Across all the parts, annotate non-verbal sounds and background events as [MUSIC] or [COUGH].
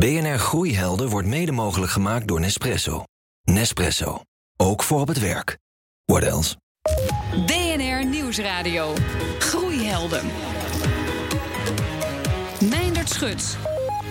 BNR Groeihelden wordt mede mogelijk gemaakt door Nespresso. Nespresso. Ook voor op het werk. What else? BNR Nieuwsradio. Groeihelden. Meindert Schut.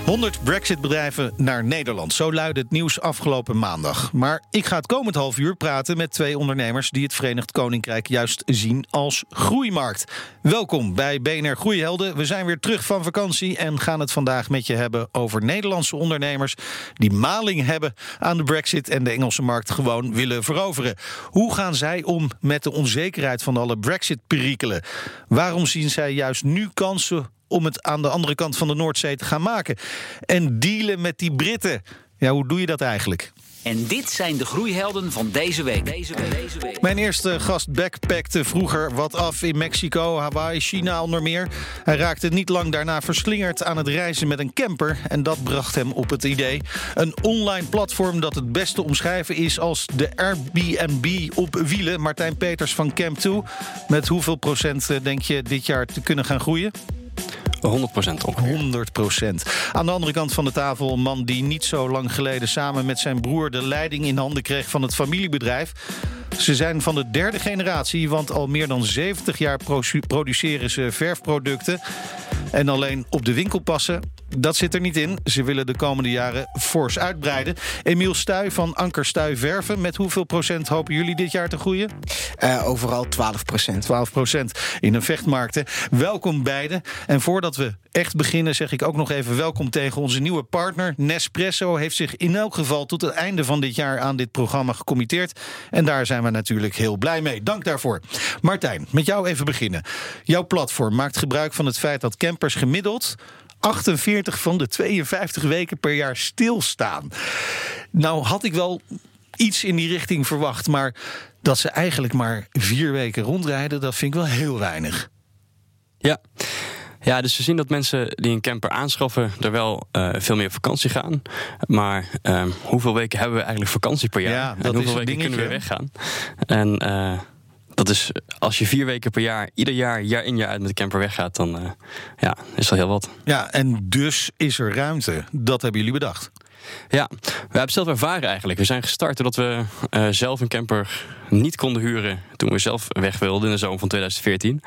100 Brexit-bedrijven naar Nederland. Zo luidde het nieuws afgelopen maandag. Maar ik ga het komend half uur praten met twee ondernemers die het Verenigd Koninkrijk juist zien als groeimarkt. Welkom bij BNR Groeihelden. We zijn weer terug van vakantie en gaan het vandaag met je hebben over Nederlandse ondernemers die maling hebben aan de Brexit en de Engelse markt gewoon willen veroveren. Hoe gaan zij om met de onzekerheid van alle Brexit-perikelen? Waarom zien zij juist nu kansen om het aan de andere kant van de Noordzee te gaan maken. En dealen met die Britten. Ja, hoe doe je dat eigenlijk? En dit zijn de groeihelden van deze week. Deze week. Deze week. Mijn eerste gast backpackte vroeger wat af in Mexico, Hawaii, China onder meer. Hij raakte niet lang daarna verslingerd aan het reizen met een camper. En dat bracht hem op het idee. Een online platform dat het beste omschrijven is als de Airbnb op wielen. Martijn Peters van Camp2. Met hoeveel procent eh, denk je dit jaar te kunnen gaan groeien? 100 procent op. 100 procent. Aan de andere kant van de tafel een man die niet zo lang geleden samen met zijn broer de leiding in handen kreeg van het familiebedrijf. Ze zijn van de derde generatie, want al meer dan 70 jaar produceren ze verfproducten. En alleen op de winkel passen, dat zit er niet in. Ze willen de komende jaren fors uitbreiden. Emiel Stuy van Anker Stuy Verven. Met hoeveel procent hopen jullie dit jaar te groeien? Uh, overal 12 procent. 12 procent in een vechtmarkten. Welkom beiden. En voordat we echt beginnen, zeg ik ook nog even welkom tegen onze nieuwe partner. Nespresso heeft zich in elk geval tot het einde van dit jaar aan dit programma gecommitteerd. En daar zijn we natuurlijk heel blij mee. Dank daarvoor. Martijn, met jou even beginnen. Jouw platform maakt gebruik van het feit dat campers gemiddeld 48 van de 52 weken per jaar stilstaan. Nou had ik wel iets in die richting verwacht, maar dat ze eigenlijk maar vier weken rondrijden, dat vind ik wel heel weinig. Ja. Ja, dus we zien dat mensen die een camper aanschaffen er wel uh, veel meer op vakantie gaan. Maar uh, hoeveel weken hebben we eigenlijk vakantie per jaar? Ja, dat en hoeveel is weken kunnen we weggaan? En uh, dat is, als je vier weken per jaar, ieder jaar, jaar in jaar uit met de camper weggaat, dan uh, ja, is dat heel wat. Ja, en dus is er ruimte. Dat hebben jullie bedacht. Ja, we hebben zelf ervaren eigenlijk. We zijn gestart doordat we uh, zelf een camper niet konden huren toen we zelf weg wilden in de zomer van 2014.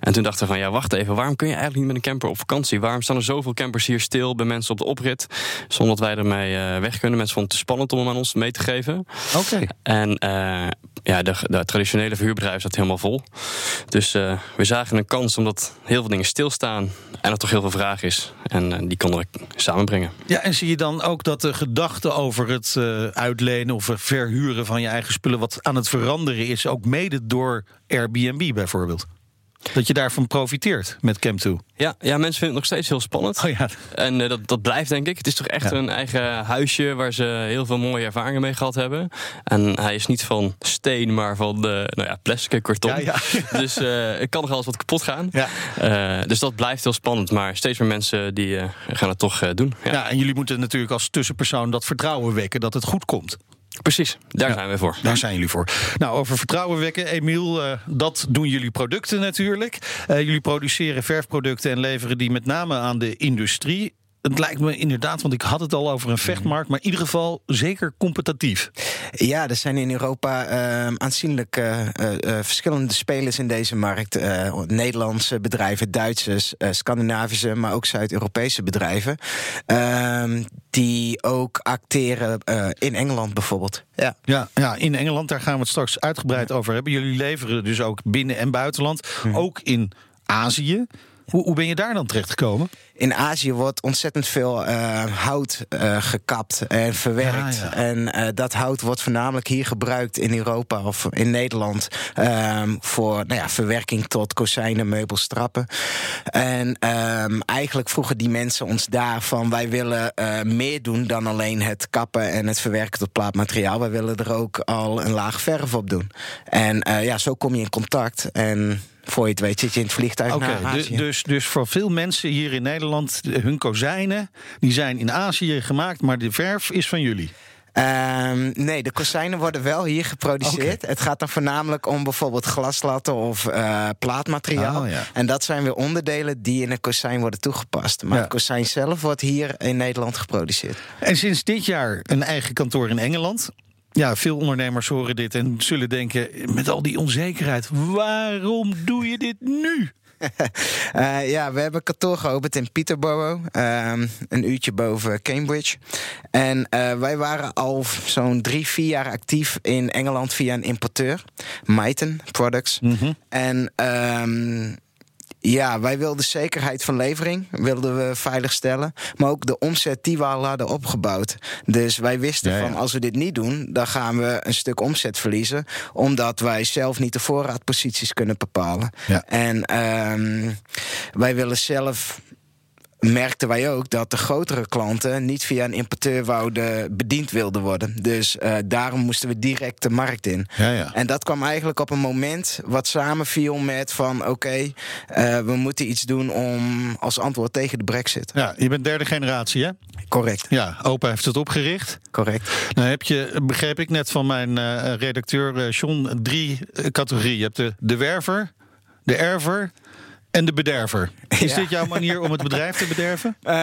En toen dachten we van ja, wacht even, waarom kun je eigenlijk niet met een camper op vakantie? Waarom staan er zoveel campers hier stil bij mensen op de oprit zonder dat wij ermee uh, weg kunnen? Mensen vonden het te spannend om hem aan ons mee te geven. Oké. En uh, ja, de, de, traditionele verhuurbedrijf zat helemaal vol. Dus uh, we zagen een kans omdat heel veel dingen stilstaan en er toch heel veel vraag is. En die konden we samenbrengen. Ja, en zie je dan ook dat de gedachte over het uitlenen of verhuren van je eigen spullen wat aan het veranderen is, ook mede door Airbnb bijvoorbeeld. Dat je daarvan profiteert met Camp2. Ja, ja, mensen vinden het nog steeds heel spannend. Oh ja. En uh, dat, dat blijft, denk ik. Het is toch echt ja. een eigen huisje waar ze heel veel mooie ervaringen mee gehad hebben. En hij is niet van steen, maar van de, nou ja, plastic karton. Ja, ja. [LAUGHS] dus uh, er kan nog wel eens wat kapot gaan. Ja. Uh, dus dat blijft heel spannend. Maar steeds meer mensen die gaan het toch doen. Ja, en jullie moeten natuurlijk als tussenpersoon dat vertrouwen wekken dat het goed komt. Precies, daar ja, zijn we voor. Daar zijn jullie voor. Nou, over vertrouwen wekken, Emiel, uh, dat doen jullie producten natuurlijk. Uh, jullie produceren verfproducten en leveren die met name aan de industrie het lijkt me inderdaad, want ik had het al over een vechtmarkt, maar in ieder geval zeker competitief. Ja, er zijn in Europa uh, aanzienlijk uh, uh, verschillende spelers in deze markt. Nederlandse bedrijven, Duitsers, Scandinavische, maar ook Zuid-Europese bedrijven. Ehm, die ook acteren in Engeland bijvoorbeeld. Ja. Ja, ja, in Engeland, daar gaan we het straks uitgebreid over hebben. Jullie leveren dus ook binnen- en buitenland, Mhm. ook in Azië. Hoe, hoe ben je daar dan terecht gekomen? In Azië wordt ontzettend veel uh, hout uh, gekapt en verwerkt. Ja, ja. En uh, dat hout wordt voornamelijk hier gebruikt in Europa of in Nederland. Um, voor nou ja, verwerking tot kozijnen, meubels, trappen. En um, eigenlijk vroegen die mensen ons daar van... wij willen meer doen dan alleen het kappen en het verwerken tot plaatmateriaal. Wij willen er ook al een laag verf op doen. En ja, zo kom je in contact en voor je het weet zit je in het vliegtuig naar dus, Azië. dus, dus voor veel mensen hier in Nederland, hun kozijnen, die zijn in Azië gemaakt, maar de verf is van jullie. Ehm, nee, de kozijnen worden wel hier geproduceerd. Het gaat dan voornamelijk om bijvoorbeeld glaslatten of eh, plaatmateriaal. Oh, ja. En dat zijn weer onderdelen die in een kozijn worden toegepast. Maar Ja. het kozijn zelf wordt hier in Nederland geproduceerd. En sinds dit jaar een eigen kantoor in Engeland. Ja, veel ondernemers horen dit en zullen denken: met al die onzekerheid, waarom doe je dit nu? [LAUGHS] Eh, ja, we hebben kantoor geopend in Peterborough, ehm, een uurtje boven Cambridge. En eh, wij waren al zo'n drie, vier jaar actief in Engeland via een importeur, Myton Products. En ehm, ja, wij wilden zekerheid van levering, wilden we veiligstellen. Maar ook de omzet die we al hadden opgebouwd. Dus wij wisten Ja, ja. van als we dit niet doen, dan gaan we een stuk omzet verliezen. Omdat wij zelf niet de voorraadposities kunnen bepalen. Ja. En ehm, wij willen zelf. Merkten wij ook dat de grotere klanten niet via een importeur wouden bediend wilden worden. Dus eh, daarom moesten we direct de markt in. Ja, ja. En dat kwam eigenlijk op een moment wat samenviel met van oké, eh, we moeten iets doen om als antwoord tegen de brexit. Ja, je bent derde generatie, hè? Correct, Ja, opa heeft het opgericht. correct. Nou heb je, begreep ik net van mijn eh, redacteur John, drie categorieën. Je hebt de, de werver, de erver en de bederver. Is Ja. dit jouw manier om het bedrijf te bederven? [LAUGHS] Eh,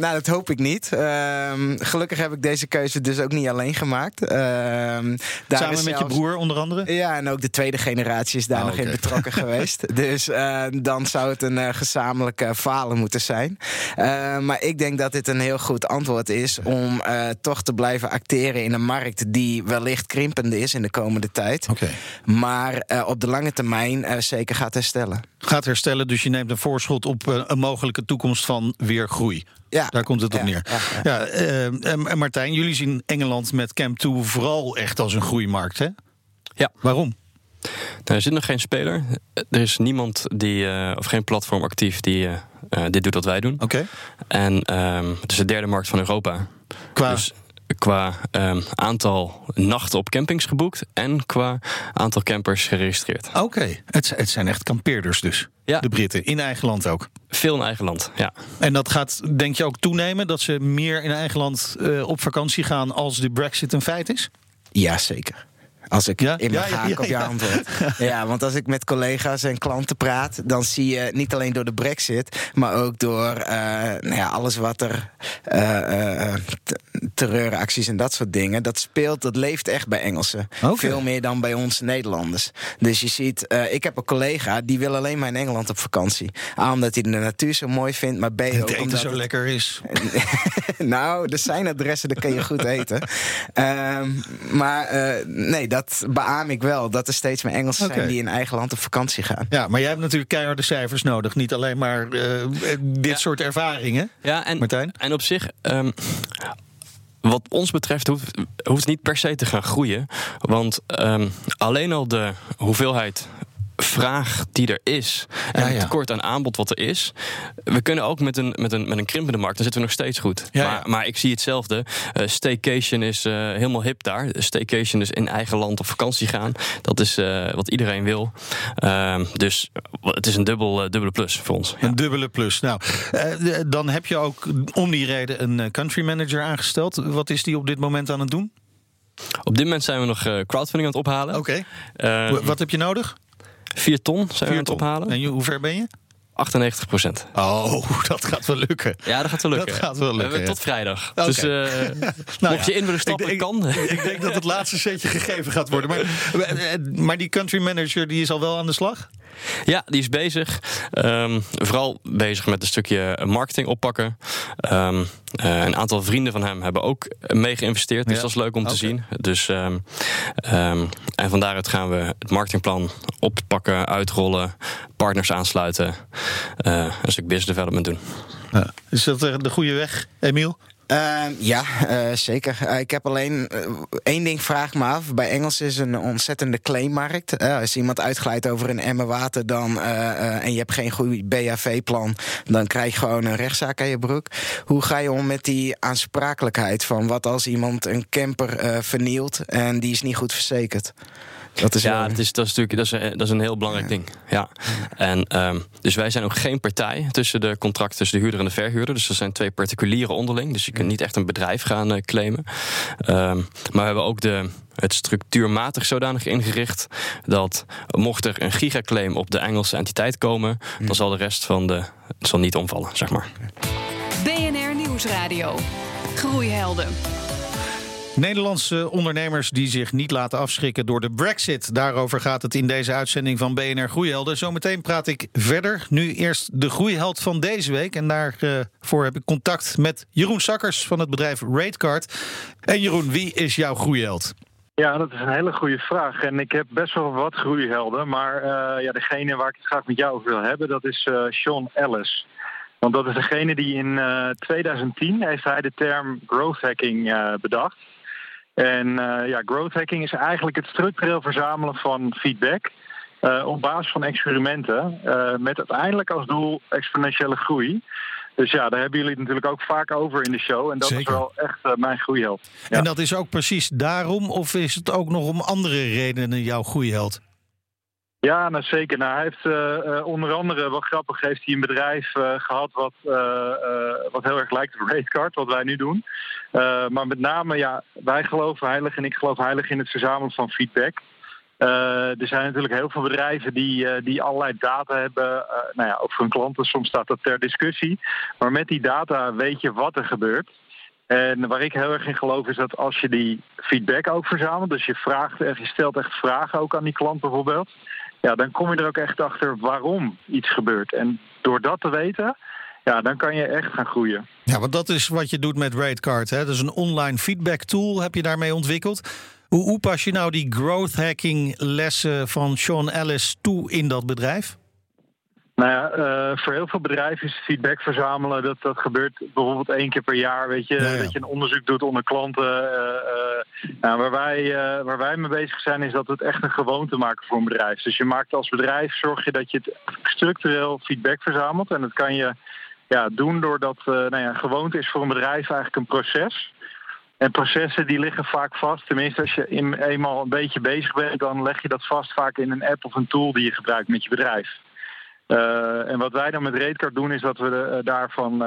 nou, dat hoop ik niet. Ehm, gelukkig heb ik deze keuze dus ook niet alleen gemaakt. Ehm, daar Samen is met je broer onder andere? Ja, en ook de tweede generatie is daar Oh, nog in betrokken [LAUGHS] geweest. Dus eh, dan zou het een eh, gezamenlijk eh, falen moeten zijn. Eh, maar ik denk dat dit een heel goed antwoord is om toch te blijven acteren in een markt die wellicht krimpende is in de komende tijd. Oké. Maar op de lange termijn zeker gaat herstellen. Gaat herstellen, dus je neemt een voorschot op eh, een mogelijke toekomst van weer groei. Ja. Daar komt het op Ja, neer. ja, ja. Ja, eh, en Martijn, jullie zien Engeland met Camp 2 vooral echt als een groeimarkt, hè? Ja. Waarom? Er zit nog geen speler. Er is niemand die, eh, of geen platform actief die dit doet wat wij doen. Oké. En ehm, het is de derde markt van Europa. Qua Dus qua ehm, aantal nachten op campings geboekt en qua aantal campers geregistreerd. Oké, het, het zijn echt kampeerders dus. Ja. De Britten, in eigen land ook. Veel in eigen land, ja. En dat gaat, denk je, ook toenemen? Dat ze meer in eigen land eh, op vakantie gaan als de brexit een feit is? Ja, zeker. Als ik Ja? in mijn ja, haak ja, op je antwoord. [LAUGHS] Ja, want als ik met collega's en klanten praat, dan zie je niet alleen door de brexit, maar ook door eh, nou ja, alles wat er eh, eh, terreuracties en dat soort dingen. Dat speelt, dat leeft echt bij Engelsen. Veel meer dan bij ons Nederlanders. Dus je ziet, ik heb een collega die wil alleen maar in Engeland op vakantie. A, omdat hij de natuur zo mooi vindt, maar B Het ook eten omdat zo het- lekker is. [LAUGHS] nou, er zijn adressen, daar kun je goed [LAUGHS] eten. Ehm, maar nee, dat beaam ik wel. Dat er steeds meer Engelsen zijn die in eigen land op vakantie gaan. Ja, maar jij hebt natuurlijk keiharde cijfers nodig. Niet alleen maar eh, dit soort ervaringen. Ja, en, Martijn? en op zich, ehm, wat ons betreft, hoeft, hoeft het niet per se te gaan groeien. Want ehm, alleen al de hoeveelheid vraag die er is en Ja, het tekort aan aanbod wat er is. We kunnen ook met een, met een, met een krimpende markt, dan zitten we nog steeds goed. Ja, maar, maar ik zie hetzelfde. Eh, staycation is eh, helemaal hip daar. Staycation is in eigen land op vakantie gaan. Dat is eh, wat iedereen wil. Ehm, dus het is een dubbel, dubbele plus voor ons. Een dubbele plus. Nou, dan heb je ook om die reden een country manager aangesteld. Wat is die op dit moment aan het doen? Op dit moment zijn we nog crowdfunding aan het ophalen. Oké. Eh, Wat heb je nodig? Vier ton zijn we aan het ton. ophalen. En hoe ver ben je? 98 procent. Oh, [LAUGHS] dat gaat wel lukken. Ja, dat gaat wel lukken. Dat gaat wel lukken, We hebben ja. Tot vrijdag. Dus eh, [LAUGHS] Nou mocht ja, je in willen stappen, ik, ik- kan. [LAUGHS] Ik denk dat het laatste setje gegeven gaat worden. Maar, eh, maar die country manager die is al wel aan de slag? Ja, die is bezig. Ehm, vooral bezig met een stukje marketing oppakken. Ehm, eh, een aantal vrienden van hem hebben ook mee geïnvesteerd. Dus Ja. dat is leuk om te zien. Dus, ehm, en van daaruit gaan we het marketingplan oppakken, uitrollen, partners aansluiten. eh, een stuk business development doen. Ja. Is dat eh, de goede weg, Emiel? Ehm, ja, eh, zeker. Eh, ik heb alleen eh, één ding vraag me af. Bij Engels is een ontzettende claimmarkt. Als iemand uitglijdt over een emmer water dan, en je hebt geen goed BHV-plan, dan krijg je gewoon een rechtszaak aan je broek. Hoe ga je om met die aansprakelijkheid van wat als iemand een camper vernielt en die is niet goed verzekerd? Dat is Ja, dat is, dat is natuurlijk dat is, een- dat is een heel belangrijk ding. Ja. En, ehm, dus wij zijn ook geen partij tussen de contracten tussen de huurder en de verhuurder. Dus dat zijn twee particulieren onderling. Dus je kunt niet echt een bedrijf gaan eh, claimen. Ehm, maar we hebben ook de, het structuurmatig zodanig ingericht dat mocht er een gigaclaim op de Engelse entiteit komen, dan zal de rest van de zal niet omvallen, zeg maar. BNR Nieuwsradio. Groeihelden. Nederlandse ondernemers die zich niet laten afschrikken door de Brexit. Daarover gaat het in deze uitzending van BNR Groeihelden. Zometeen praat ik verder. Nu eerst de groeiheld van deze week. En daarvoor heb ik contact met Jeroen Sakkers van het bedrijf Ratecard. En Jeroen, wie is jouw groeiheld? Ja, dat is een hele goede vraag. En ik heb best wel wat groeihelden. Maar uh, ja, degene waar ik het graag met jou over wil hebben, dat is uh, Sean Ellis. Want dat is degene die in uh, 2010 heeft hij de term growth hacking bedacht. En uh, ja, growth hacking is eigenlijk het structureel verzamelen van feedback uh, op basis van experimenten. Uh, met uiteindelijk als doel exponentiële groei. Dus ja, daar hebben jullie het natuurlijk ook vaak over in de show. En dat Zeker. is wel echt mijn groeiheld. Ja. En dat is ook precies daarom, of is het ook nog om andere redenen jouw groeiheld? Ja, nou zeker. Nou, hij heeft uh, onder andere, wat grappig, heeft hij een bedrijf uh, gehad wat, wat heel erg lijkt op Ratecard, wat wij nu doen. maar met name, ja, wij geloven heilig en ik geloof heilig in het verzamelen van feedback. er zijn natuurlijk heel veel bedrijven die, die allerlei data hebben, nou ja, ook voor hun klanten. Soms staat dat ter discussie. Maar met die data weet je wat er gebeurt. En waar ik heel erg in geloof is dat als je die feedback ook verzamelt, dus je vraagt echt, je stelt echt vragen ook aan die klant bijvoorbeeld ja, dan kom je er ook echt achter waarom iets gebeurt. En door dat te weten, ja, dan kan je echt gaan groeien. Ja, want dat is wat je doet met RateCard. Hè? Is een online feedback tool, heb je daarmee ontwikkeld. Hoe, hoe pas je nou die growth hacking lessen van Sean Ellis toe in dat bedrijf? Nou ja, uh, voor heel veel bedrijven is feedback verzamelen. Dat, dat gebeurt bijvoorbeeld één keer per jaar. Weet je, ja, ja. dat je een onderzoek doet onder klanten. Uh, uh, nou, waar, wij, waar wij mee bezig zijn, is dat we het echt een gewoonte maken voor een bedrijf. Dus je maakt als bedrijf, zorg je dat je het structureel feedback verzamelt. En dat kan je ja, doen doordat nou ja, gewoonte is voor een bedrijf eigenlijk een proces. En processen die liggen vaak vast. Tenminste, als je in, eenmaal een beetje bezig bent, dan leg je dat vast vaak in een app of een tool die je gebruikt met je bedrijf. Uh, en wat wij dan met Reetcard doen, is dat we de, uh, daarvan uh,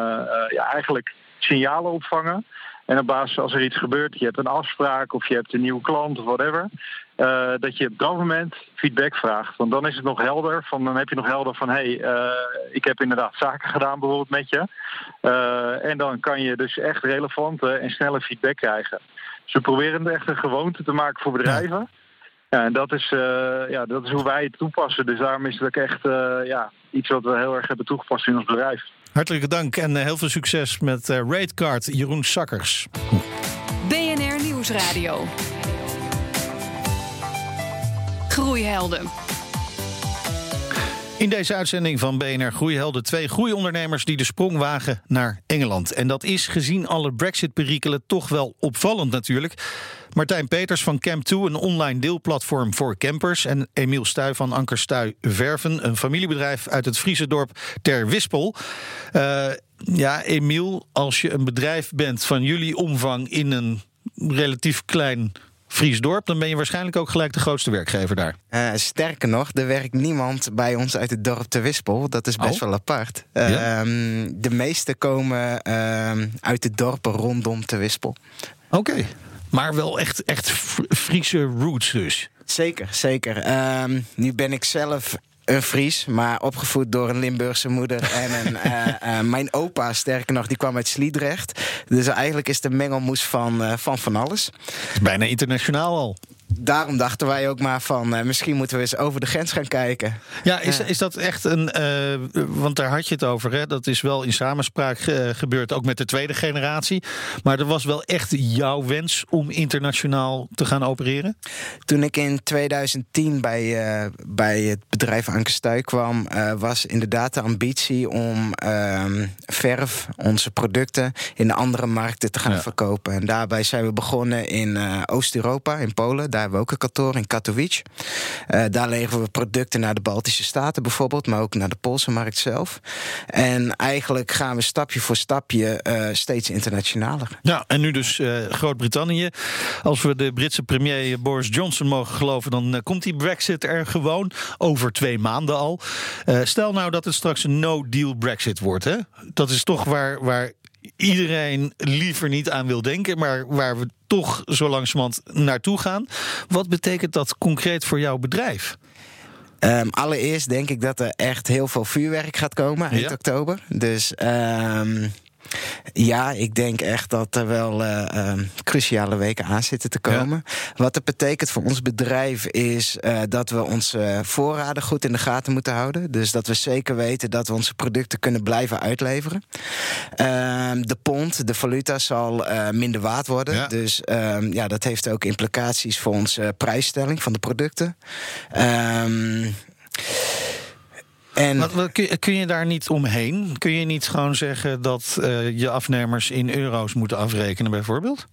ja, eigenlijk signalen opvangen. En op basis als er iets gebeurt, je hebt een afspraak of je hebt een nieuwe klant of whatever, dat je op dat moment feedback vraagt. Want dan is het nog helder. Van, dan heb je nog helder van hé, hey, ik heb inderdaad zaken gedaan bijvoorbeeld met je. en dan kan je dus echt relevante en snelle feedback krijgen. Dus we proberen het echt een gewoonte te maken voor bedrijven. Ja. En dat is, uh, ja, dat is hoe wij het toepassen. Dus daarom is het ook echt uh, ja, iets wat we heel erg hebben toegepast in ons bedrijf. Hartelijk dank en uh, heel veel succes met uh, Ratecard, Jeroen Sakkers. BNR Nieuwsradio. Groeihelden. In deze uitzending van BNR Groeihelden twee groeiondernemers die de sprong wagen naar Engeland. En dat is gezien alle Brexit-perikelen toch wel opvallend natuurlijk. Martijn Peters van Camp2, een online deelplatform voor campers. En Emiel Stuy van Ankerstuy Verven, een familiebedrijf uit het Friese dorp Ter Wispel. Uh, ja, Emiel, als je een bedrijf bent van jullie omvang in een relatief klein Fries dorp, dan ben je waarschijnlijk ook gelijk de grootste werkgever daar. Uh, sterker nog, er werkt niemand bij ons uit het dorp Te Wispel. Dat is best oh. wel apart. Uh, ja? um, de meeste komen uh, uit de dorpen rondom Te Wispel. Oké. Okay. Maar wel echt, echt Friese roots dus. Zeker, zeker. Um, nu ben ik zelf een Fries, maar opgevoed door een Limburgse moeder. En een, uh, [LAUGHS] uh, mijn opa, sterker nog, die kwam uit Sliedrecht. Dus eigenlijk is de mengelmoes van, uh, van van alles. Bijna internationaal al. Daarom dachten wij ook maar van uh, misschien moeten we eens over de grens gaan kijken. Ja, is, is dat echt een. Uh, want daar had je het over, hè? Dat is wel in samenspraak uh, gebeurd, ook met de tweede generatie. Maar er was wel echt jouw wens om internationaal te gaan opereren? Toen ik in 2010 bij, bij het bedrijf Ankerstuy kwam, was inderdaad de ambitie om ehm, verf, onze producten, in andere markten te gaan ja. verkopen. En daarbij zijn we begonnen in Oost-Europa, in Polen. Daar hebben we ook een kantoor in Katowice. Uh, daar leveren we producten naar de Baltische Staten bijvoorbeeld, maar ook naar de Poolse markt zelf. En eigenlijk gaan we stapje voor stapje uh, steeds internationaler. Ja, en nu dus uh, Groot-Brittannië. Als we de Britse premier Boris Johnson mogen geloven, dan komt die Brexit er gewoon over twee maanden al. stel nou dat het straks een no-deal Brexit wordt. Hè? Dat is toch waar, waar iedereen liever niet aan wil denken, maar waar we toch zo langzamerhand naartoe gaan. Wat betekent dat concreet voor jouw bedrijf? Um, allereerst denk ik dat er echt heel veel vuurwerk gaat komen eind Ja. oktober. Dus um, ja, ik denk echt dat er wel uh, um, cruciale weken aan zitten te komen. Ja. Wat het betekent voor ons bedrijf is uh, dat we onze voorraden goed in de gaten moeten houden. Dus dat we zeker weten dat we onze producten kunnen blijven uitleveren. de pond, de valuta, zal uh, minder waard worden. Ja. Dus ja, dat heeft ook implicaties voor onze prijsstelling van de producten. En wat, kun, kun, je, daar niet omheen? Kun je niet gewoon zeggen dat uh, je afnemers in euro's moeten afrekenen, bijvoorbeeld?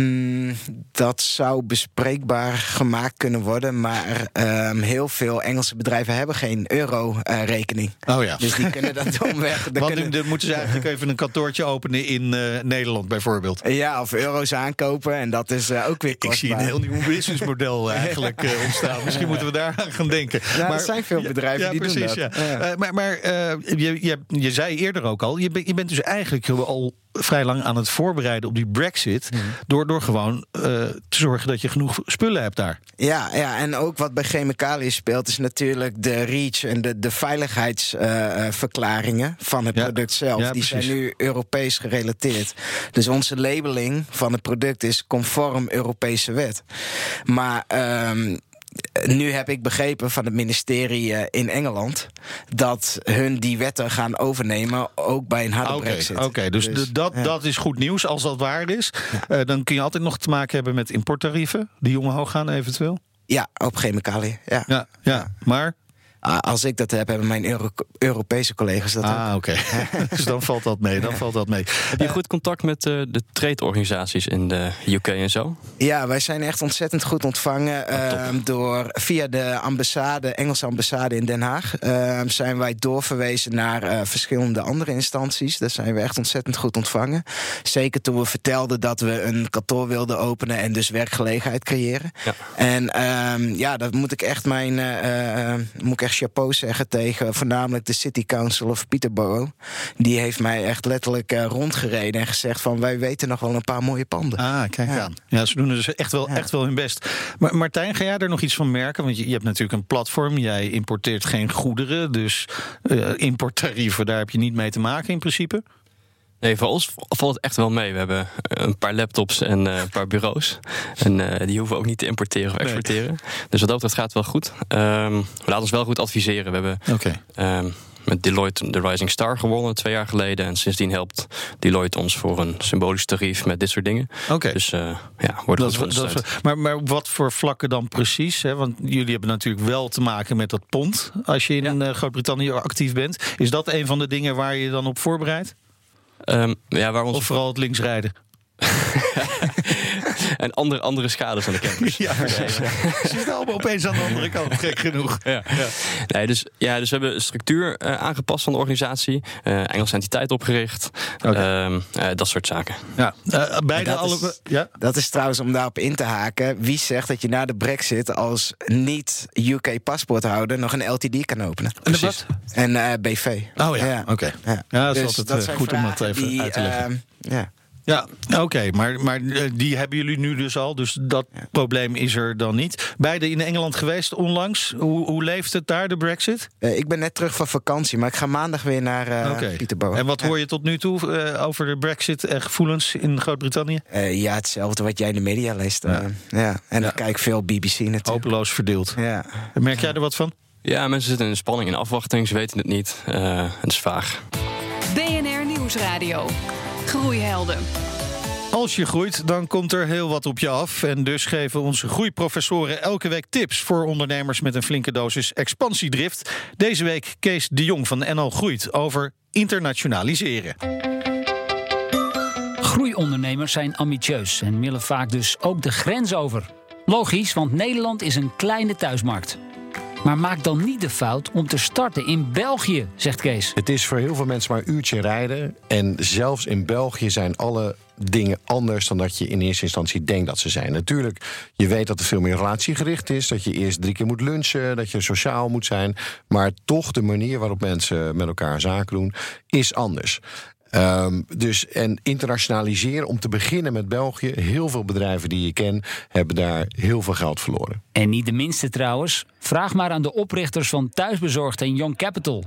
Mm, dat zou bespreekbaar gemaakt kunnen worden. Maar um, heel veel Engelse bedrijven hebben geen euro-rekening. Uh, oh ja. Dus die kunnen dat [LAUGHS] domweg. Want kunnen... dan moeten ze eigenlijk [LAUGHS] even een kantoortje openen in uh, Nederland, bijvoorbeeld. Ja, of euro's aankopen. En dat is uh, ook weer kostbaar. Ik zie een heel nieuw businessmodel [LAUGHS] eigenlijk ontstaan. Misschien moeten we daar aan gaan denken. Ja, maar, er zijn veel bedrijven ja, die precies, doen dat. Ja. Ja. maar maar je, je, je zei eerder ook al, je, ben, je bent dus eigenlijk al vrij lang aan het voorbereiden op die brexit... Mhm. door, door gewoon uh, te zorgen dat je genoeg spullen hebt daar. Ja, ja, en ook wat bij chemicaliën speelt... is natuurlijk de REACH en de, de veiligheidsverklaringen uh, van het ja. product zelf. Ja, die precies. zijn nu Europees gerelateerd. Dus onze labeling van het product is conform Europese wet. Maar... Um, nu heb ik begrepen van het ministerie uh, in Engeland dat hun die wetten gaan overnemen, ook bij een harde okay, brexit. Oké, okay, dus, dus de, dat, ja. dat is goed nieuws als dat waar is. Ja. Uh, dan kun je altijd nog te maken hebben met importtarieven die omhoog gaan eventueel. Ja, op chemicaliën. Ja, ja, ja. maar als ik dat heb, hebben mijn Euro Europese collega's dat ah, ook. oké. [LAUGHS] Okay. [LAUGHS] dus dan valt dat mee. Dan valt dat mee. Heb je goed contact met uh, de trade-organisaties in de UK en zo? Ja, wij zijn echt ontzettend goed ontvangen uh, door via de ambassade, Engelse ambassade in Den Haag. Uh, zijn wij doorverwezen naar uh, verschillende andere instanties. Daar zijn we echt ontzettend goed ontvangen. Zeker toen we vertelden dat we een kantoor wilden openen en dus werkgelegenheid creëren. Ja. En um, ja, dat moet ik echt mijn uh, moet ik echt chapeau zeggen tegen voornamelijk de City Council of Peterborough. Die heeft mij echt letterlijk uh, rondgereden en gezegd van wij weten nog wel een paar mooie panden. Ah, kijk ja. aan. Ja, ze doen dus echt wel, ja. echt wel hun best. Maar Martijn, ga jij er nog iets van merken? Want je, je hebt natuurlijk een platform. Jij importeert geen goederen. Dus uh, importtarieven, daar heb je niet mee te maken in principe. Nee, voor ons valt het echt wel mee. We hebben een paar laptops en uh, een paar bureaus. En uh, die hoeven we ook niet te importeren of exporteren. Nee. Dus wat dat betreft gaat het wel goed. Um, we laten ons wel goed adviseren. We hebben okay. um, met Deloitte de Rising Star gewonnen twee jaar geleden. En sindsdien helpt Deloitte ons voor een symbolisch tarief met dit soort dingen. Oké. Okay. Dus uh, ja, wordt dat, goed dat, maar, maar wat voor vlakken dan precies? Hè? Want jullie hebben natuurlijk wel te maken met dat pond. Als je in ja. Groot-Brittannië actief bent. Is dat een van de dingen waar je dan op voorbereidt? Um, ja, waar ons... Of vooral het linksrijden? [LAUGHS] en andere, andere schades aan de campus. [LAUGHS] ja, precies. Ja. Ze allemaal opeens aan de andere kant, gek genoeg. Ja. Ja. Nee, dus, ja, dus we hebben een structuur uh, aangepast van de organisatie. Uh, Engelse entiteit opgericht. Okay. Uh, dat soort zaken. Ja, uh, beide dat alle... Is, ja? dat is trouwens om daarop in te haken. Wie zegt dat je na de brexit als niet-UK-paspoorthouder... nog een LTD kan openen? En wat? En uh, BV. Oh ja, ja. oké. Okay. Ja. ja, dat is dus altijd dat goed om dat even die, uit te leggen. ja. Ja, oké, okay, maar, maar die hebben jullie nu dus al, dus dat ja. probleem is er dan niet. Beide in Engeland geweest onlangs. Hoe, hoe leeft het daar, de Brexit? Uh, ik ben net terug van vakantie, maar ik ga maandag weer naar uh, okay. Peterborough. En wat hoor je tot nu toe uh, over de Brexit en gevoelens in Groot-Brittannië? ja, hetzelfde wat jij in de media leest. Ja. ja. En dan kijk ik veel BBC natuurlijk. Hopeloos verdeeld. Ja. Merk jij er wat van? Ja, mensen zitten in spanning en afwachting. Ze weten het niet. het is vaag. BNR Nieuwsradio. Groeihelden. Als je groeit, dan komt er heel wat op je af. En dus geven onze groeiprofessoren elke week tips voor ondernemers met een flinke dosis expansiedrift. Deze week Kees de Jong van NL Groeit over internationaliseren. Groeiondernemers zijn ambitieus en willen vaak dus ook de grens over. Logisch, want Nederland is een kleine thuismarkt. Maar maak dan niet de fout om te starten in België, zegt Kees. Het is voor heel veel mensen maar een uurtje rijden. En zelfs in België zijn alle dingen anders dan dat je in eerste instantie denkt dat ze zijn. Natuurlijk, je weet dat het veel meer relatiegericht is. Dat je eerst drie keer moet lunchen, dat je sociaal moet zijn. Maar toch de manier waarop mensen met elkaar zaken doen, is anders. Ehm, dus en internationaliseren om te beginnen met België. Heel veel bedrijven die je ken hebben daar heel veel geld verloren. En niet de minste trouwens. Vraag maar aan de oprichters van Thuisbezorgd en Young Capital.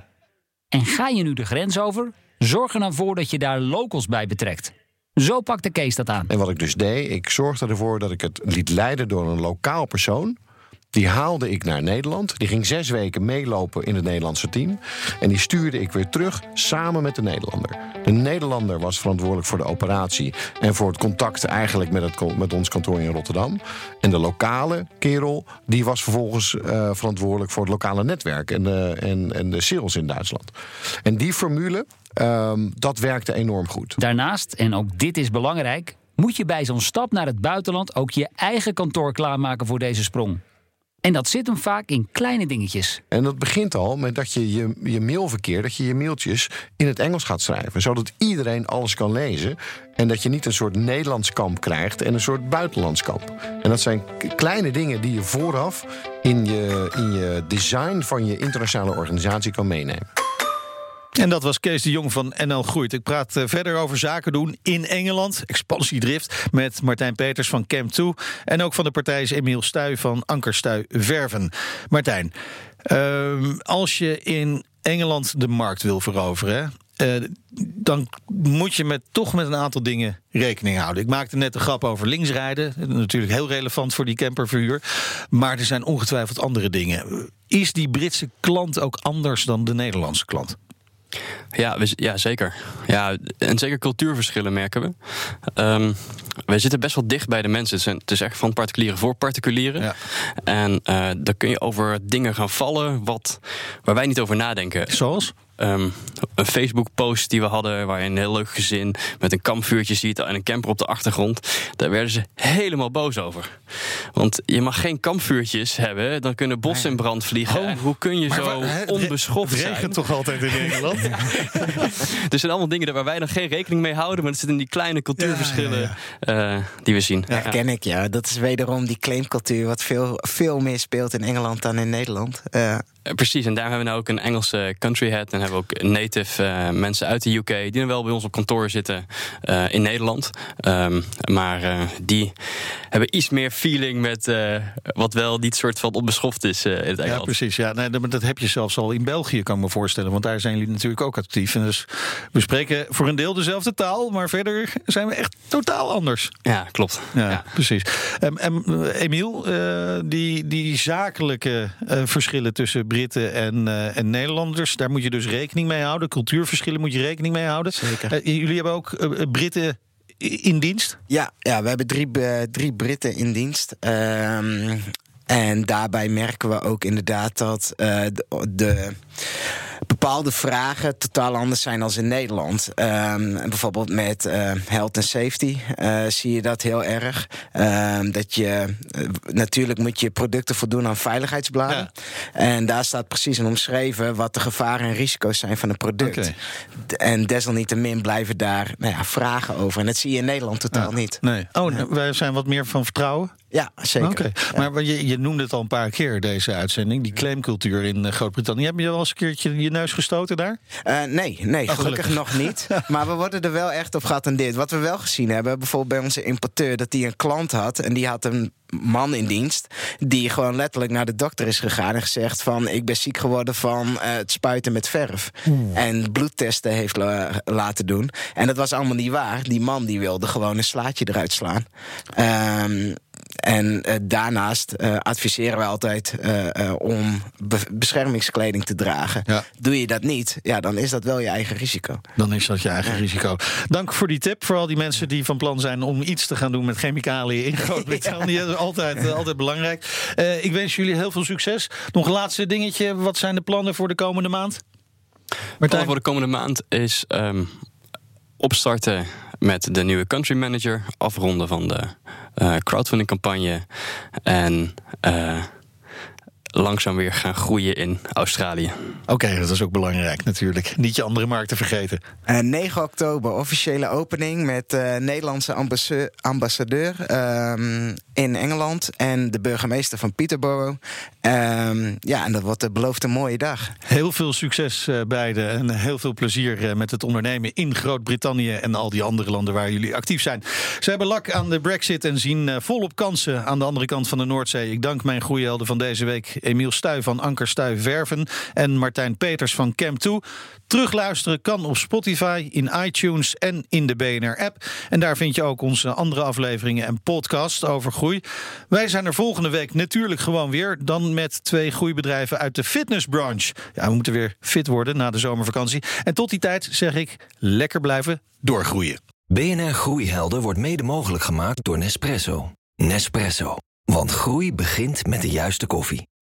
En ga je nu de grens over? Zorg er dan voor dat je daar locals bij betrekt. Zo pakte Kees dat aan. En wat ik dus deed, ik zorgde ervoor dat ik het liet leiden door een lokaal persoon. Die haalde ik naar Nederland. Die ging zes weken meelopen in het Nederlandse team. En die stuurde ik weer terug samen met de Nederlander. De Nederlander was verantwoordelijk voor de operatie en voor het contact eigenlijk met, het, met ons kantoor in Rotterdam. En de lokale kerel, die was vervolgens uh, verantwoordelijk voor het lokale netwerk en de, en, en de sales in Duitsland. En die formule, um, dat werkte enorm goed. Daarnaast, en ook dit is belangrijk, moet je bij zo'n stap naar het buitenland ook je eigen kantoor klaarmaken voor deze sprong. En dat zit hem vaak in kleine dingetjes. En dat begint al met dat je je, je mailverkeer, dat je je mailtjes in het Engels gaat schrijven. Zodat iedereen alles kan lezen. En dat je niet een soort Nederlands kamp krijgt en een soort buitenlands kamp. En dat zijn kleine dingen die je vooraf in je, in je design van je internationale organisatie kan meenemen. En dat was Kees de Jong van NL Groeit. Ik praat eh, verder over zaken doen in Engeland. Expansiedrift met Martijn Peters van Camp 2. En ook van de partij is Emiel Stuy van Ankerstuy Verven. Martijn, uh, als je in Engeland de markt wil veroveren... Uh, dan moet je met, toch met een aantal dingen rekening houden. Ik maakte net een grap over linksrijden. Natuurlijk heel relevant voor die camperverhuur. Maar er zijn ongetwijfeld andere dingen. Is die Britse klant ook anders dan de Nederlandse klant? Ja, we, ja, zeker. Ja, en zeker cultuurverschillen merken we. Um, wij zitten best wel dicht bij de mensen. Het is, het is echt van particulieren voor particulieren. Ja. En uh, daar kun je over dingen gaan vallen wat, waar wij niet over nadenken. Zoals? Um, een Facebook-post die we hadden, waar je een heel leuk gezin met een kampvuurtje ziet en een camper op de achtergrond. Daar werden ze helemaal boos over. Want je mag geen kampvuurtjes hebben, dan kunnen bossen in brand vliegen. Oh, en hoe kun je zo waar, onbeschoft zijn? Het regent toch altijd in Nederland? [LAUGHS] er zijn allemaal dingen waar wij nog geen rekening mee houden, maar het zitten die kleine cultuurverschillen ja, ja, uh, die we zien. Ja, ken ik, ja. Dat is wederom die claimcultuur, wat veel, veel meer speelt in Engeland dan in Nederland. Uh, Precies, en daar hebben we nou ook een Engelse country head. En hebben we ook native uh, mensen uit de UK die dan wel bij ons op kantoor zitten uh, in Nederland. Um, maar uh, die hebben iets meer feeling met wat wel niet soort van onbeschoft is in het Engeland. Ja, precies. Ja, nee, dat heb je zelfs al in België, kan ik me voorstellen. Want daar zijn jullie natuurlijk ook actief. En dus we spreken voor een deel dezelfde taal, maar verder zijn we echt totaal anders. Ja, klopt. Ja, ja. precies. Um, um, Emiel, die, die zakelijke verschillen tussen Britten en, uh, en Nederlanders. Daar moet je dus rekening mee houden. Cultuurverschillen moet je rekening mee houden. Zeker. Uh, jullie hebben ook uh, Britten in dienst? Ja, ja we hebben drie, drie Britten in dienst. Um, en daarbij merken we ook inderdaad dat de, de bepaalde vragen totaal anders zijn als in Nederland. Um, bijvoorbeeld met uh, health and safety uh, zie je dat heel erg. Um, dat je uh, natuurlijk moet je producten voldoen aan veiligheidsbladen. Ja. En daar staat precies in omschreven wat de gevaren en risico's zijn van een product. Okay. En desalniettemin blijven daar nou ja, vragen over. En dat zie je in Nederland totaal ja. niet. Nee. Oh, ja. wij zijn wat meer van vertrouwen. Ja, zeker. Okay. Ja. Maar je, je noemde het al een paar keer, deze uitzending. Die claimcultuur in Groot-Brittannië. Heb je wel eens een keertje je neus gestoten daar? Uh, nee, nee oh, gelukkig. gelukkig. nog niet. [LAUGHS] maar we worden er wel echt op geattendeerd. Wat we wel gezien hebben, bijvoorbeeld bij onze importeur... dat die een klant had en die had een man in dienst... die gewoon letterlijk naar de dokter is gegaan en gezegd van... ik ben ziek geworden van uh, het spuiten met verf. En bloedtesten heeft la laten doen. En dat was allemaal niet waar. Die man die wilde gewoon een slaatje eruit slaan. Um, en uh, daarnaast uh, adviseren we altijd uh, om be beschermingskleding te dragen. Ja. Doe je dat niet, ja, dan is dat wel je eigen risico. Dan is dat je eigen ja. risico. Dank voor die tip voor al die mensen die van plan zijn om iets te gaan doen met chemicaliën in [LAUGHS] Groot-Brittannië. ja. altijd, altijd belangrijk. ik wens jullie heel veel succes. Nog een laatste dingetje. Wat zijn de plannen voor de komende maand? Martijn? voor de komende maand is um, opstarten met de nieuwe country manager, afronden van de crowdfunding campagne en uh, langzaam weer gaan groeien in Australië. Oké, dat is ook belangrijk natuurlijk. Niet je andere markten vergeten. Uh, 9 oktober, officiële opening met uh, Nederlandse ambassadeur um, in Engeland en de burgemeester van Peterborough. Um, ja, en dat wordt de beloofde mooie dag. Heel veel succes uh, beiden en heel veel plezier met het ondernemen in Groot-Brittannië en al die andere landen waar jullie actief zijn. Ze hebben lak aan de Brexit en zien volop kansen aan de andere kant van de Noordzee. Ik dank mijn groeihelden van deze week, Emiel Stuy van Anker Stuy Verven en Martijn Peters van Camp 2. Terugluisteren kan op Spotify, in iTunes en in de BNR-app. En daar vind je ook onze andere afleveringen en podcast over groei. Wij zijn er volgende week natuurlijk gewoon weer. Dan met twee groeibedrijven uit de fitnessbranche. Ja, we moeten weer fit worden na de zomervakantie. En tot die tijd zeg ik lekker blijven doorgroeien. BNR Groeihelden wordt mede mogelijk gemaakt door Nespresso. Nespresso. Want groei begint met de juiste koffie.